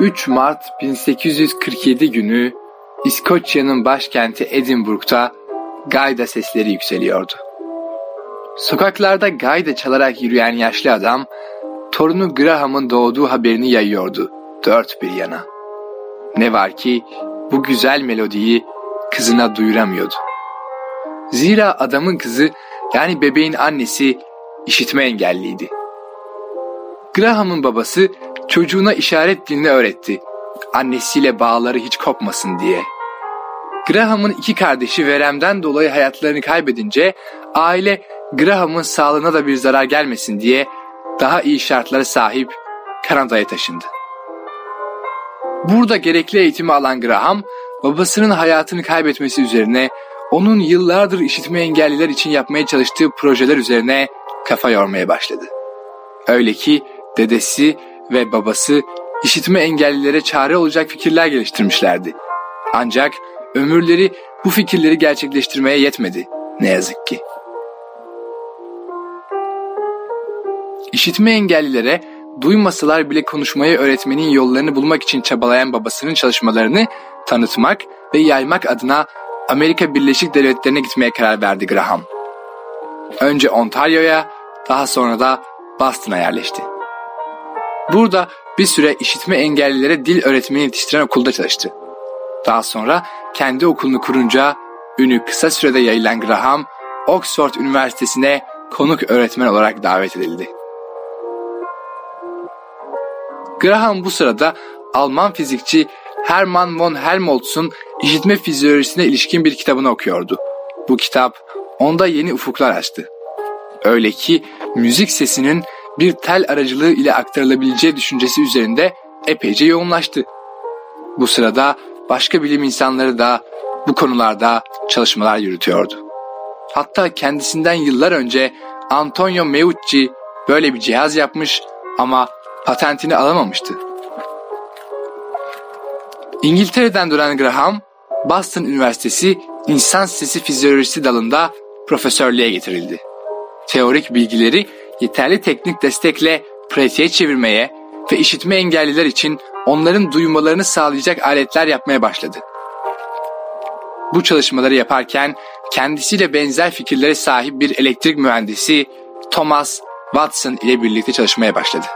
3 Mart 1847 günü İskoçya'nın başkenti Edinburgh'da gayda sesleri yükseliyordu. Sokaklarda gayda çalarak yürüyen yaşlı adam, torunu Graham'ın doğduğu haberini yayıyordu dört bir yana. Ne var ki bu güzel melodiyi kızına duyuramıyordu. Zira adamın kızı yani bebeğin annesi işitme engelliydi. Graham'ın babası çocuğuna işaret dilini öğretti. Annesiyle bağları hiç kopmasın diye. Graham'ın iki kardeşi veremden dolayı hayatlarını kaybedince aile Graham'ın sağlığına da bir zarar gelmesin diye daha iyi şartlara sahip Kanada'ya taşındı. Burada gerekli eğitimi alan Graham, babasının hayatını kaybetmesi üzerine onun yıllardır işitme engelliler için yapmaya çalıştığı projeler üzerine kafa yormaya başladı. Öyle ki dedesi ve babası işitme engellilere çare olacak fikirler geliştirmişlerdi. Ancak ömürleri bu fikirleri gerçekleştirmeye yetmedi ne yazık ki. İşitme engellilere duymasalar bile konuşmayı öğretmenin yollarını bulmak için çabalayan babasının çalışmalarını tanıtmak ve yaymak adına Amerika Birleşik Devletleri'ne gitmeye karar verdi Graham. Önce Ontario'ya, daha sonra da Boston'a yerleşti. Burada bir süre işitme engellilere dil öğretmeni yetiştiren okulda çalıştı. Daha sonra kendi okulunu kurunca ünü kısa sürede yayılan Graham, Oxford Üniversitesi'ne konuk öğretmen olarak davet edildi. Graham bu sırada Alman fizikçi Hermann von Helmholtz'un işitme fizyolojisine ilişkin bir kitabını okuyordu. Bu kitap onda yeni ufuklar açtı. Öyle ki müzik sesinin bir tel aracılığı ile aktarılabileceği düşüncesi üzerinde epeyce yoğunlaştı. Bu sırada başka bilim insanları da bu konularda çalışmalar yürütüyordu. Hatta kendisinden yıllar önce Antonio Meucci böyle bir cihaz yapmış ama patentini alamamıştı. İngiltere'den dönen Graham, Boston Üniversitesi İnsan Sesi Fizyolojisi dalında profesörlüğe getirildi. Teorik bilgileri yeterli teknik destekle pratiğe çevirmeye ve işitme engelliler için onların duymalarını sağlayacak aletler yapmaya başladı. Bu çalışmaları yaparken kendisiyle benzer fikirlere sahip bir elektrik mühendisi Thomas Watson ile birlikte çalışmaya başladı.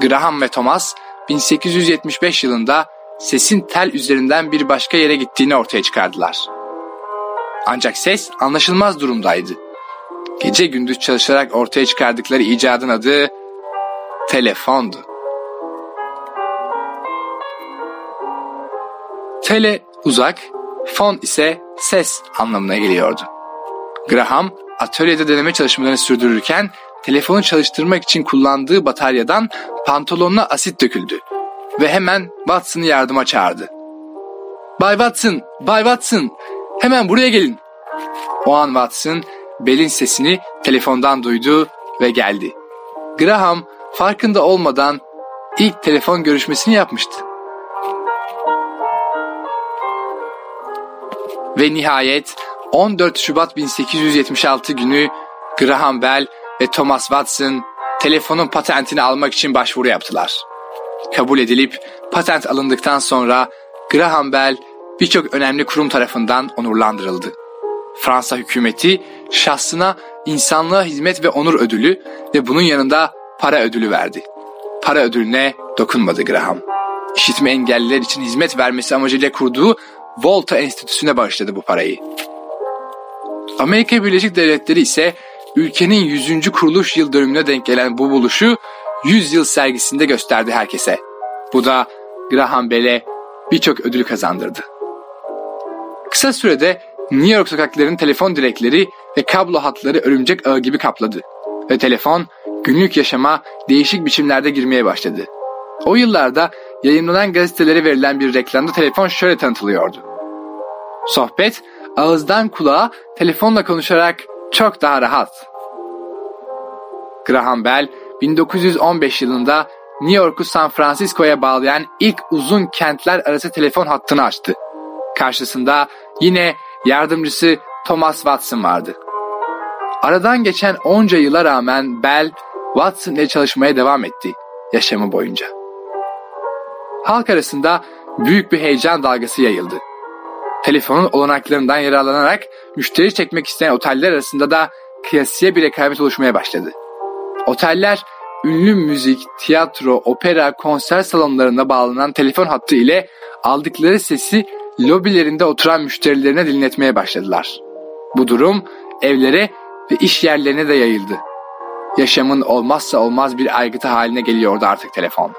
Graham ve Thomas 1875 yılında sesin tel üzerinden bir başka yere gittiğini ortaya çıkardılar. Ancak ses anlaşılmaz durumdaydı. Gece gündüz çalışarak ortaya çıkardıkları icadın adı telefondu. Tele uzak, fon ise ses anlamına geliyordu. Graham atölyede deneme çalışmalarını sürdürürken telefonu çalıştırmak için kullandığı bataryadan pantolonuna asit döküldü ve hemen Watson'ı yardıma çağırdı. Bay Watson, Bay Watson, hemen buraya gelin. O an Watson Bell'in sesini telefondan duydu ve geldi. Graham farkında olmadan ilk telefon görüşmesini yapmıştı. Ve nihayet 14 Şubat 1876 günü Graham Bell ve Thomas Watson telefonun patentini almak için başvuru yaptılar. Kabul edilip patent alındıktan sonra Graham Bell birçok önemli kurum tarafından onurlandırıldı. Fransa hükümeti şahsına insanlığa hizmet ve onur ödülü ve bunun yanında para ödülü verdi. Para ödülüne dokunmadı Graham. İşitme engelliler için hizmet vermesi amacıyla kurduğu Volta Enstitüsü'ne bağışladı bu parayı. Amerika Birleşik Devletleri ise ülkenin 100. kuruluş yıl dönümüne denk gelen bu buluşu 100 yıl sergisinde gösterdi herkese. Bu da Graham Bell'e birçok ödül kazandırdı. Kısa sürede New York sokaklarının telefon direkleri ve kablo hatları örümcek ağı gibi kapladı. Ve telefon günlük yaşama değişik biçimlerde girmeye başladı. O yıllarda yayınlanan gazetelere verilen bir reklamda telefon şöyle tanıtılıyordu. Sohbet ağızdan kulağa telefonla konuşarak çok daha rahat. Graham Bell 1915 yılında New York'u San Francisco'ya bağlayan ilk uzun kentler arası telefon hattını açtı. Karşısında yine yardımcısı Thomas Watson vardı. Aradan geçen onca yıla rağmen Bell, Watson ile çalışmaya devam etti yaşamı boyunca. Halk arasında büyük bir heyecan dalgası yayıldı. Telefonun olanaklarından yararlanarak müşteri çekmek isteyen oteller arasında da kıyasıya bir rekabet oluşmaya başladı. Oteller ünlü müzik, tiyatro, opera, konser salonlarına bağlanan telefon hattı ile aldıkları sesi lobilerinde oturan müşterilerine dinletmeye başladılar. Bu durum evlere ve iş yerlerine de yayıldı. Yaşamın olmazsa olmaz bir aygıtı haline geliyordu artık telefon.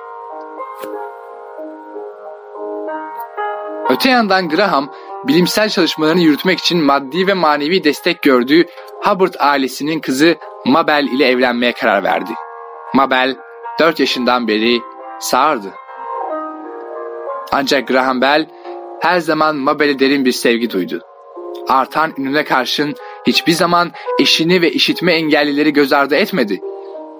Öte yandan Graham, bilimsel çalışmalarını yürütmek için maddi ve manevi destek gördüğü Hubbard ailesinin kızı Mabel ile evlenmeye karar verdi. Mabel 4 yaşından beri sağırdı. Ancak Graham Bell her zaman Mabel'e derin bir sevgi duydu. Artan ününe karşın hiçbir zaman eşini ve işitme engellileri göz ardı etmedi.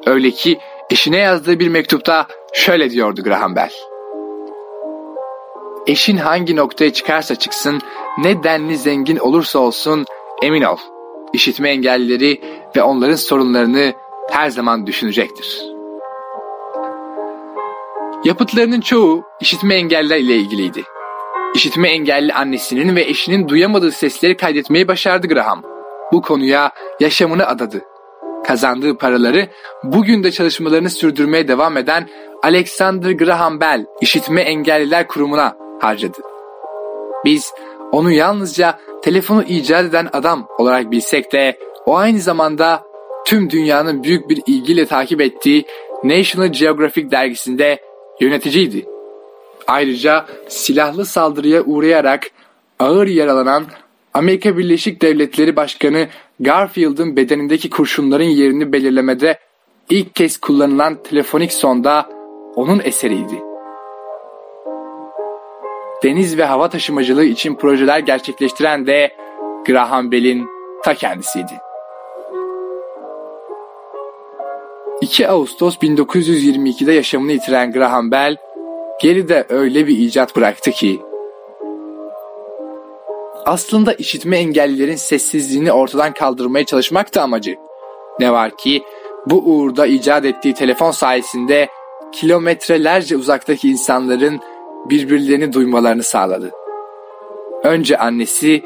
Öyle ki eşine yazdığı bir mektupta şöyle diyordu Graham Bell. Eşin hangi noktaya çıkarsa çıksın, ne denli zengin olursa olsun emin ol. İşitme engellileri ve onların sorunlarını her zaman düşünecektir. Yapıtlarının çoğu işitme engeller ile ilgiliydi. İşitme engelli annesinin ve eşinin duyamadığı sesleri kaydetmeyi başardı Graham. Bu konuya yaşamını adadı. Kazandığı paraları bugün de çalışmalarını sürdürmeye devam eden Alexander Graham Bell İşitme Engelliler Kurumu'na harcadı. Biz onu yalnızca telefonu icat eden adam olarak bilsek de o aynı zamanda tüm dünyanın büyük bir ilgiyle takip ettiği National Geographic dergisinde yöneticiydi. Ayrıca silahlı saldırıya uğrayarak ağır yaralanan Amerika Birleşik Devletleri Başkanı Garfield'ın bedenindeki kurşunların yerini belirlemede ilk kez kullanılan telefonik sonda onun eseriydi. Deniz ve hava taşımacılığı için projeler gerçekleştiren de Graham Bell'in ta kendisiydi. 2 Ağustos 1922'de yaşamını yitiren Graham Bell, geride öyle bir icat bıraktı ki, aslında işitme engellilerin sessizliğini ortadan kaldırmaya çalışmaktı amacı. Ne var ki bu uğurda icat ettiği telefon sayesinde kilometrelerce uzaktaki insanların birbirlerini duymalarını sağladı. Önce annesi,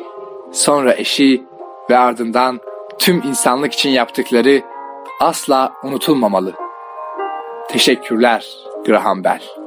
sonra eşi ve ardından tüm insanlık için yaptıkları asla unutulmamalı. Teşekkürler Graham Bell.